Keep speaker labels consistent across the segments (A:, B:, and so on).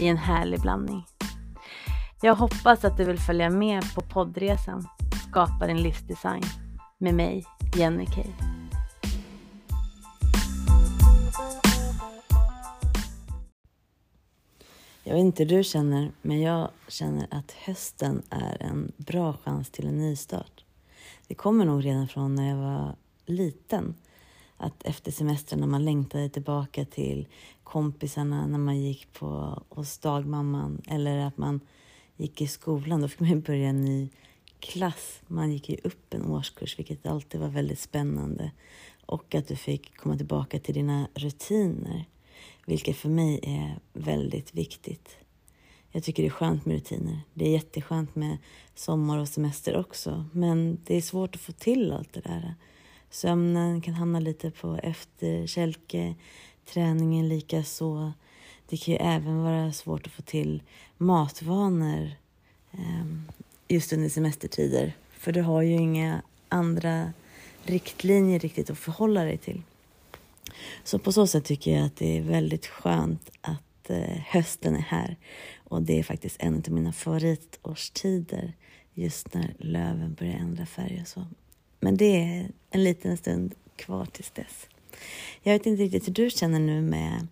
A: i en härlig blandning. Jag hoppas att du vill följa med på poddresan Skapa din livsdesign med mig, Jenny Kay. Jag vet inte hur du känner, men jag känner att hösten är en bra chans till en nystart. Det kommer nog redan från när jag var liten att efter semestern när man längtade tillbaka till kompisarna när man gick på, hos dagmamman eller att man gick i skolan, då fick man börja en ny klass. Man gick ju upp en årskurs, vilket alltid var väldigt spännande. Och att du fick komma tillbaka till dina rutiner, vilket för mig är väldigt viktigt. Jag tycker det är skönt med rutiner. Det är jätteskönt med sommar och semester också, men det är svårt att få till allt det där. Sömnen kan hamna lite på efterkälke, träningen lika så. Det kan ju även vara svårt att få till matvanor ehm, just under semestertider. För du har ju inga andra riktlinjer riktigt att förhålla dig till. Så på så sätt tycker jag att det är väldigt skönt att eh, hösten är här. Och det är faktiskt en av mina favoritårstider. Just när löven börjar ändra färg och så. Men det är en liten stund kvar tills dess. Jag vet inte riktigt hur du känner nu med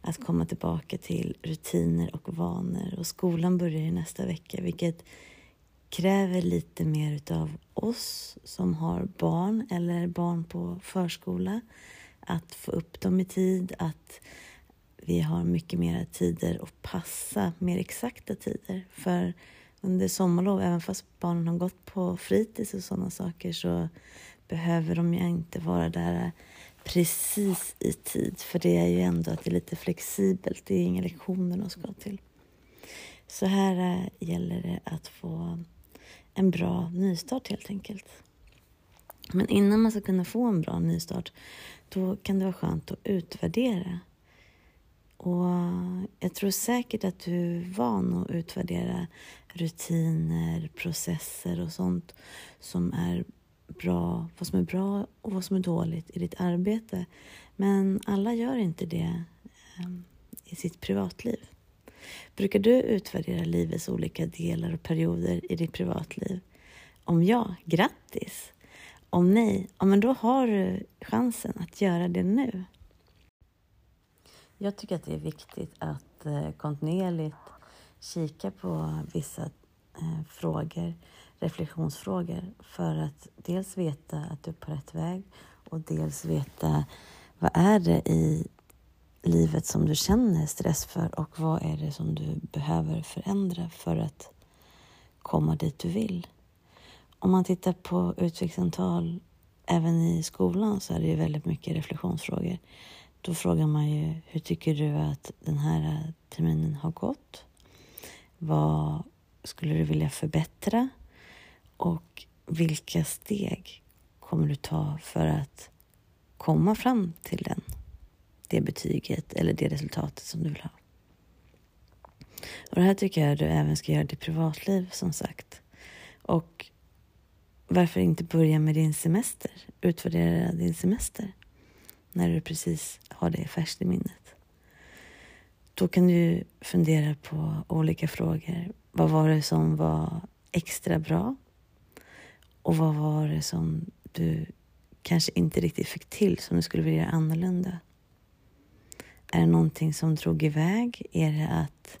A: att komma tillbaka till rutiner och vanor. Och skolan börjar ju nästa vecka, vilket kräver lite mer utav oss som har barn eller barn på förskola. Att få upp dem i tid, att vi har mycket mera tider att passa, mer exakta tider. För under sommarlov, även fast barnen har gått på fritids och sådana saker, så behöver de ju inte vara där precis i tid. För det är ju ändå att det är lite flexibelt. Det är inga lektioner de ska till. Så här eh, gäller det att få en bra nystart helt enkelt. Men innan man ska kunna få en bra nystart, då kan det vara skönt att utvärdera. Och jag tror säkert att du är van att utvärdera rutiner, processer och sånt som är bra, vad som är bra och vad som är dåligt i ditt arbete. Men alla gör inte det ehm, i sitt privatliv. Brukar du utvärdera livets olika delar och perioder i ditt privatliv? Om ja, grattis! Om nej, ja, men då har du chansen att göra det nu. Jag tycker att det är viktigt att eh, kontinuerligt kika på vissa eh, frågor, reflektionsfrågor, för att dels veta att du är på rätt väg och dels veta vad är det i livet som du känner stress för och vad är det som du behöver förändra för att komma dit du vill. Om man tittar på utvecklingssamtal även i skolan så är det ju väldigt mycket reflektionsfrågor. Då frågar man ju, hur tycker du att den här terminen har gått? Vad skulle du vilja förbättra? Och vilka steg kommer du ta för att komma fram till den, det betyget eller det resultatet som du vill ha? Och det här tycker jag du även ska göra i ditt privatliv som sagt. Och varför inte börja med din semester? Utvärdera din semester när du precis har det färskt i minnet. Då kan du fundera på olika frågor. Vad var det som var extra bra? Och vad var det som du kanske inte riktigt fick till som du skulle vilja göra annorlunda? Är det någonting som drog iväg? Är det att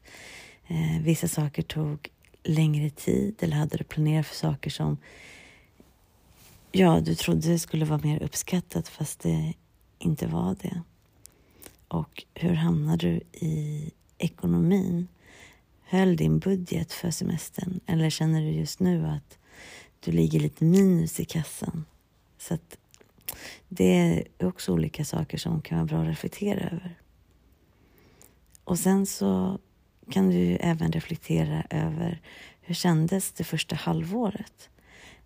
A: eh, vissa saker tog längre tid eller hade du planerat för saker som ja, du trodde skulle vara mer uppskattat fast det inte var det? Och hur hamnade du i ekonomin? Höll din budget för semestern eller känner du just nu att du ligger lite minus i kassan? Så att det är också olika saker som kan vara bra att reflektera över. Och sen så kan du även reflektera över hur kändes det första halvåret?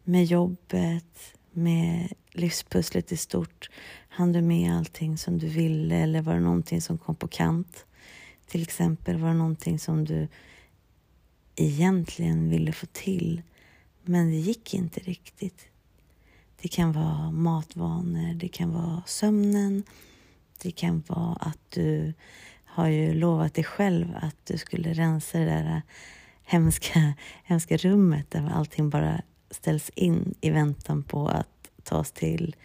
A: Med jobbet, med livspusslet i stort. Hann du med allting som du ville eller var det någonting som kom på kant? Till exempel, var det någonting som du egentligen ville få till men det gick inte riktigt. Det kan vara matvanor, det kan vara sömnen, det kan vara att du har ju lovat dig själv att du skulle rensa det där hemska, hemska rummet där allting bara ställs in i väntan på att tas till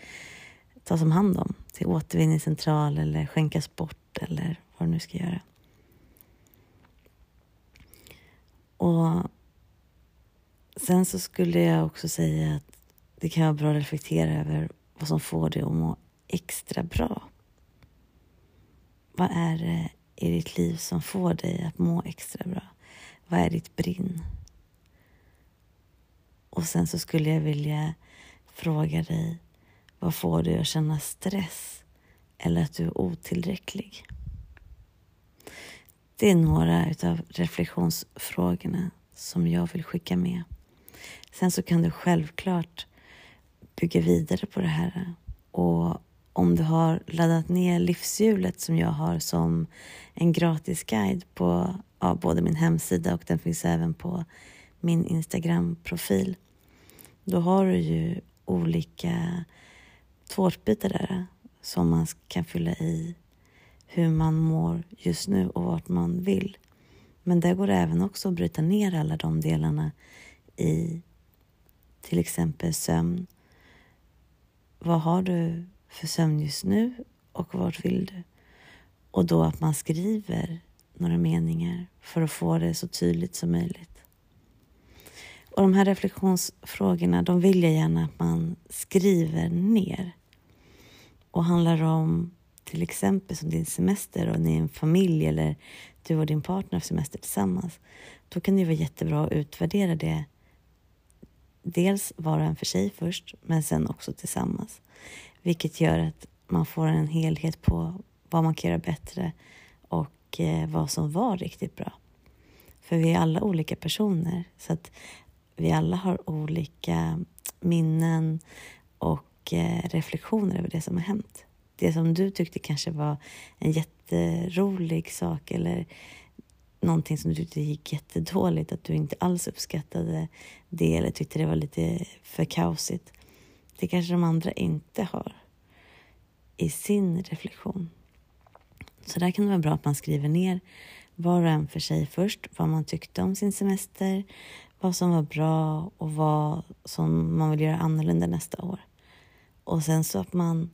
A: tas om hand om till återvinningscentral eller skänkas bort eller vad du nu ska göra. Och sen så skulle jag också säga att det kan vara bra att reflektera över vad som får dig att må extra bra. Vad är det i ditt liv som får dig att må extra bra? Vad är ditt brinn? Och sen så skulle jag vilja fråga dig, vad får dig att känna stress eller att du är otillräcklig? Det är några av reflektionsfrågorna som jag vill skicka med. Sen så kan du självklart bygga vidare på det här och om du har laddat ner livshjulet som jag har som en gratis guide på ja, både min hemsida och den finns även på min Instagram-profil. Då har du ju olika tårtbitar där som man kan fylla i hur man mår just nu och vart man vill. Men där går det även också att bryta ner alla de delarna i till exempel sömn. Vad har du för sömn just nu och vart vill du? Och då att man skriver några meningar för att få det så tydligt som möjligt. Och de här reflektionsfrågorna, de vill jag gärna att man skriver ner. Och handlar om till exempel som din semester och ni är en familj eller du och din partner har semester tillsammans. Då kan det vara jättebra att utvärdera det. Dels var och en för sig först, men sen också tillsammans. Vilket gör att man får en helhet på vad man kan göra bättre och eh, vad som var riktigt bra. För vi är alla olika personer, så att vi alla har olika minnen och eh, reflektioner över det som har hänt. Det som du tyckte kanske var en jätterolig sak eller någonting som du tyckte gick jättedåligt, att du inte alls uppskattade det eller tyckte det var lite för kaosigt. Det kanske de andra inte har i sin reflektion. Så där kan det vara bra att man skriver ner var och en för sig först, vad man tyckte om sin semester, vad som var bra och vad som man vill göra annorlunda nästa år. Och sen så att man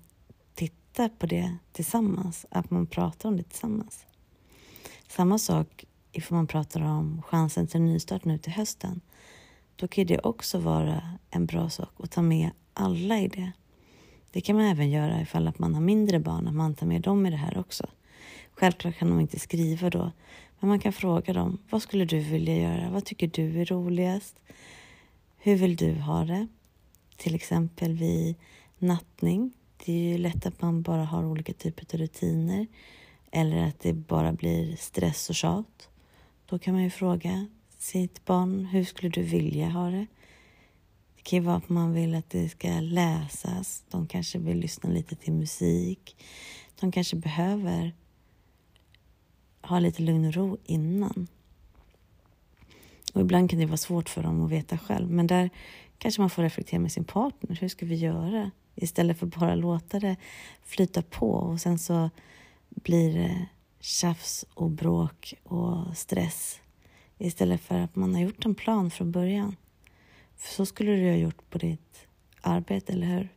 A: tittar på det tillsammans, att man pratar om det tillsammans. Samma sak ifall man pratar om chansen till nystart nu till hösten. Då kan det också vara en bra sak att ta med alla i det. Det kan man även göra ifall att man har mindre barn, att man tar med dem i det här också. Självklart kan de inte skriva då, men man kan fråga dem, vad skulle du vilja göra? Vad tycker du är roligast? Hur vill du ha det? Till exempel vid nattning. Det är ju lätt att man bara har olika typer av rutiner eller att det bara blir stress och tjat. Då kan man ju fråga sitt barn, hur skulle du vilja ha det? Det kan ju vara att man vill att det ska läsas. De kanske vill lyssna lite till musik. De kanske behöver ha lite lugn och ro innan. Och ibland kan det vara svårt för dem att veta själv. Men där kanske man får reflektera med sin partner. Hur ska vi göra? Istället för bara låta det flyta på och sen så blir det tjafs och bråk och stress. Istället för att man har gjort en plan från början. För så skulle du ha gjort på ditt arbete, eller hur?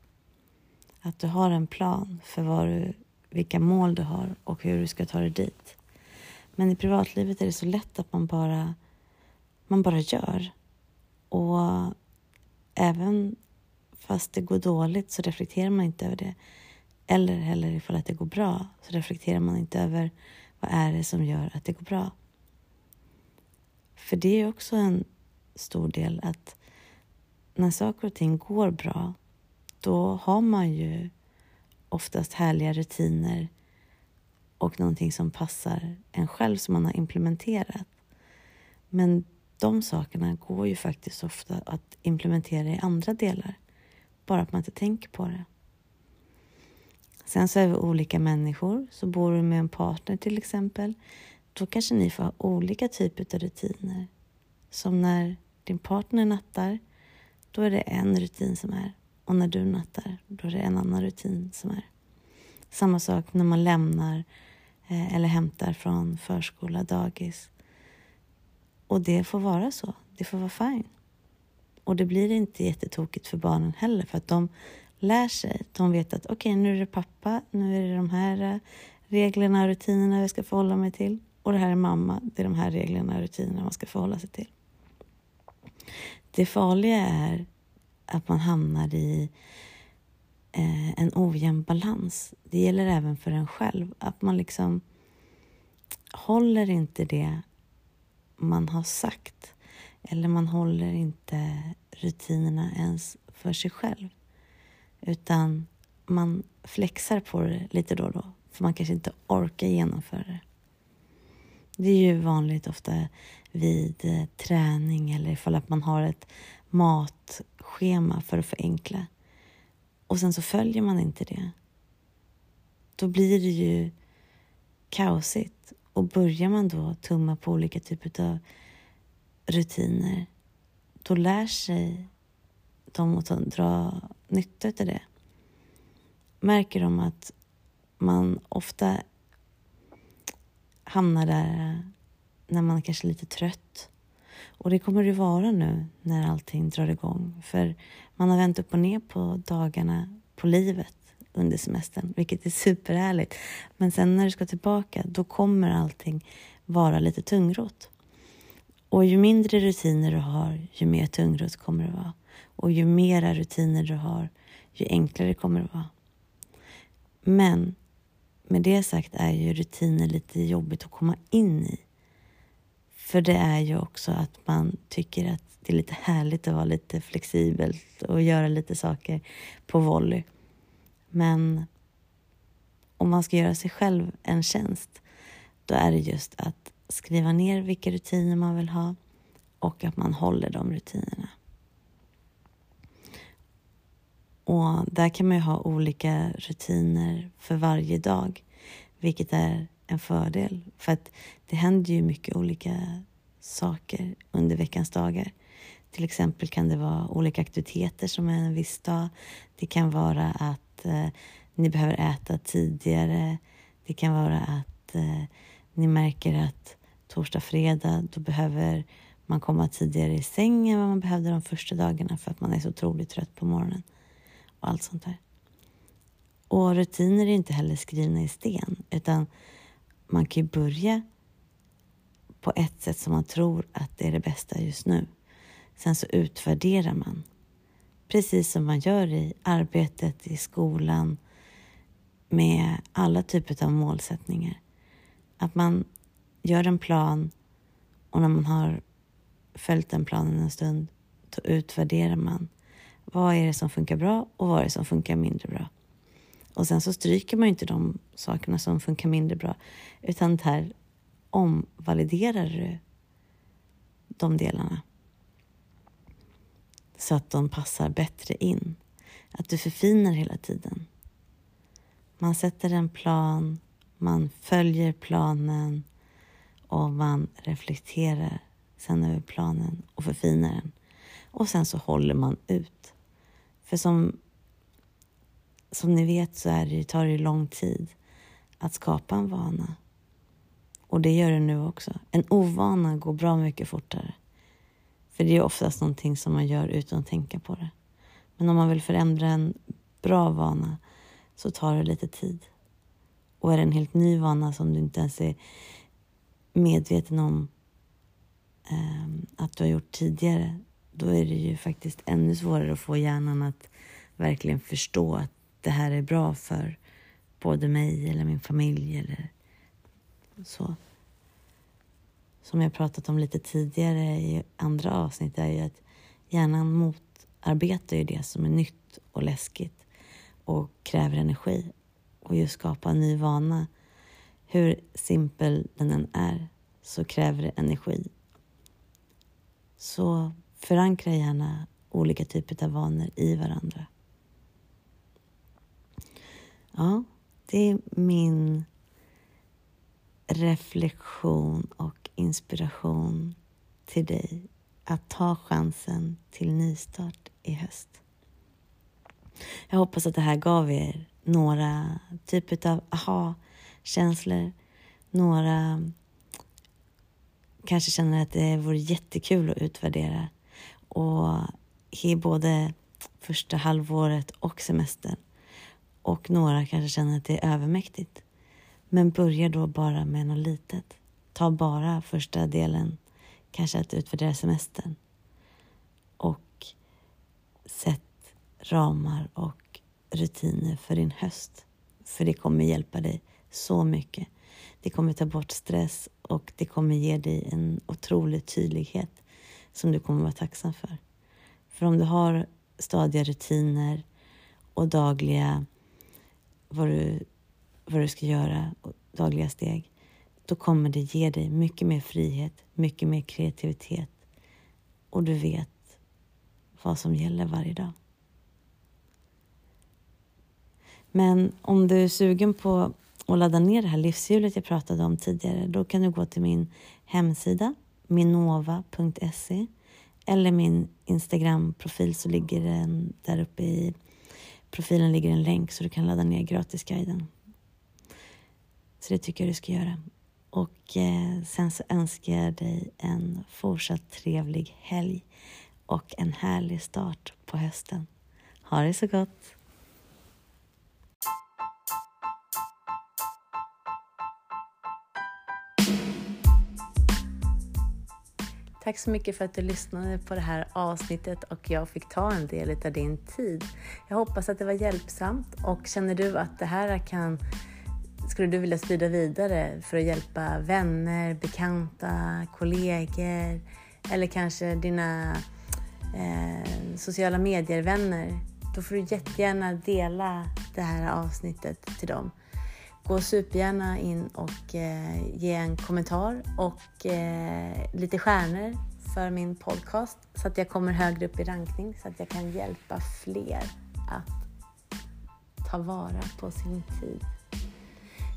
A: Att du har en plan för vad du, vilka mål du har och hur du ska ta dig dit. Men i privatlivet är det så lätt att man bara, man bara gör. Och även fast det går dåligt så reflekterar man inte över det. Eller heller ifall att det går bra så reflekterar man inte över vad är det som gör att det går bra. För det är också en stor del att när saker och ting går bra då har man ju oftast härliga rutiner och någonting som passar en själv som man har implementerat. Men de sakerna går ju faktiskt ofta att implementera i andra delar. Bara att man inte tänker på det. Sen så är vi olika människor. Så bor du med en partner till exempel, då kanske ni får ha olika typer av rutiner. Som när din partner nattar, då är det en rutin som är. Och när du nattar, då är det en annan rutin som är. Samma sak när man lämnar eh, eller hämtar från förskola, dagis. Och det får vara så. Det får vara fine. Och det blir inte jättetokigt för barnen heller för att de lär sig. De vet att okej, okay, nu är det pappa, nu är det de här eh, reglerna och rutinerna jag ska förhålla mig till. Och det här är mamma, det är de här reglerna och rutinerna man ska förhålla sig till. Det farliga är att man hamnar i eh, en ojämn balans. Det gäller även för en själv. Att man liksom håller inte det man har sagt. Eller man håller inte rutinerna ens för sig själv. Utan man flexar på det lite då och då. För man kanske inte orkar genomföra det. Det är ju vanligt ofta vid eh, träning eller ifall att man har ett matschema för att förenkla. Och sen så följer man inte det. Då blir det ju kaosigt. Och börjar man då tumma på olika typer av rutiner, då lär sig de att dra nytta av det. Märker de att man ofta hamnar där när man kanske är lite trött. Och det kommer det vara nu när allting drar igång. För man har vänt upp och ner på dagarna, på livet under semestern, vilket är superhärligt. Men sen när du ska tillbaka, då kommer allting vara lite tungrot. Och ju mindre rutiner du har, ju mer tungrot kommer det vara. Och ju mera rutiner du har, ju enklare kommer det vara. Men med det sagt är ju rutiner lite jobbigt att komma in i. För det är ju också att man tycker att det är lite härligt att vara lite flexibelt och göra lite saker på volley. Men om man ska göra sig själv en tjänst, då är det just att skriva ner vilka rutiner man vill ha och att man håller de rutinerna. Och där kan man ju ha olika rutiner för varje dag, vilket är en fördel. För att det händer ju mycket olika saker under veckans dagar. Till exempel kan det vara olika aktiviteter som är en viss dag. Det kan vara att eh, ni behöver äta tidigare. Det kan vara att eh, ni märker att torsdag, fredag, då behöver man komma tidigare i sängen än vad man behövde de första dagarna för att man är så otroligt trött på morgonen och allt sånt där. Och rutiner är inte heller skrivna i sten utan man kan ju börja på ett sätt som man tror att det är det bästa just nu. Sen så utvärderar man. Precis som man gör i arbetet, i skolan, med alla typer av målsättningar. Att man gör en plan och när man har följt den planen en stund, då utvärderar man. Vad är det som funkar bra och vad är det som funkar mindre bra? Och sen så stryker man ju inte de sakerna som funkar mindre bra, utan här omvaliderar du de delarna så att de passar bättre in. Att du förfinar hela tiden. Man sätter en plan, man följer planen och man reflekterar sen över planen och förfinar den. Och sen så håller man ut. För som, som ni vet så är det, tar det lång tid att skapa en vana. Och det gör det nu också. En ovana går bra mycket fortare. För det är oftast någonting som man gör utan att tänka på det. Men om man vill förändra en bra vana så tar det lite tid. Och är det en helt ny vana som du inte ens är medveten om eh, att du har gjort tidigare, då är det ju faktiskt ännu svårare att få hjärnan att verkligen förstå att det här är bra för både mig eller min familj eller så. Som jag pratat om lite tidigare i andra avsnitt är ju att hjärnan motarbetar ju det som är nytt och läskigt och kräver energi. Och just skapa en ny vana, hur simpel den än är, så kräver det energi Så förankra gärna olika typer av vanor i varandra. Ja, det är min reflektion och inspiration till dig att ta chansen till nystart i höst. Jag hoppas att det här gav er några typer av aha-känslor, några kanske känner att det vore jättekul att utvärdera och i både första halvåret och semestern. Och några kanske känner att det är övermäktigt. Men börja då bara med något litet. Ta bara första delen, kanske att utvärdera semestern. Och sätt ramar och rutiner för din höst. För det kommer hjälpa dig så mycket. Det kommer ta bort stress och det kommer ge dig en otrolig tydlighet som du kommer vara tacksam för. För om du har stadiga rutiner och dagliga vad du, vad du ska göra, dagliga steg, då kommer det ge dig mycket mer frihet, mycket mer kreativitet och du vet vad som gäller varje dag. Men om du är sugen på att ladda ner det här livshjulet jag pratade om tidigare, då kan du gå till min hemsida, minova.se eller min Instagram-profil så ligger den där uppe i profilen ligger en länk så du kan ladda ner gratisguiden. Så det tycker jag du ska göra. Och eh, sen så önskar jag dig en fortsatt trevlig helg och en härlig start på hösten. Ha det så gott! Tack så mycket för att du lyssnade på det här avsnittet och jag fick ta en del av din tid. Jag hoppas att det var hjälpsamt och känner du att det här kan skulle du vilja sprida vidare för att hjälpa vänner, bekanta, kollegor eller kanske dina eh, sociala medier-vänner, då får du jättegärna dela det här avsnittet till dem. Gå supergärna in och eh, ge en kommentar och eh, lite stjärnor för min podcast så att jag kommer högre upp i rankning så att jag kan hjälpa fler att ta vara på sin tid.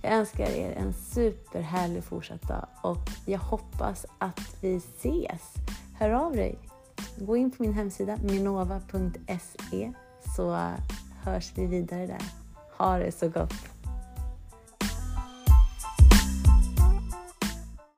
A: Jag önskar er en superhärlig fortsatt dag och jag hoppas att vi ses. Hör av dig. Gå in på min hemsida minova.se så hörs vi vidare där. Ha det så gott!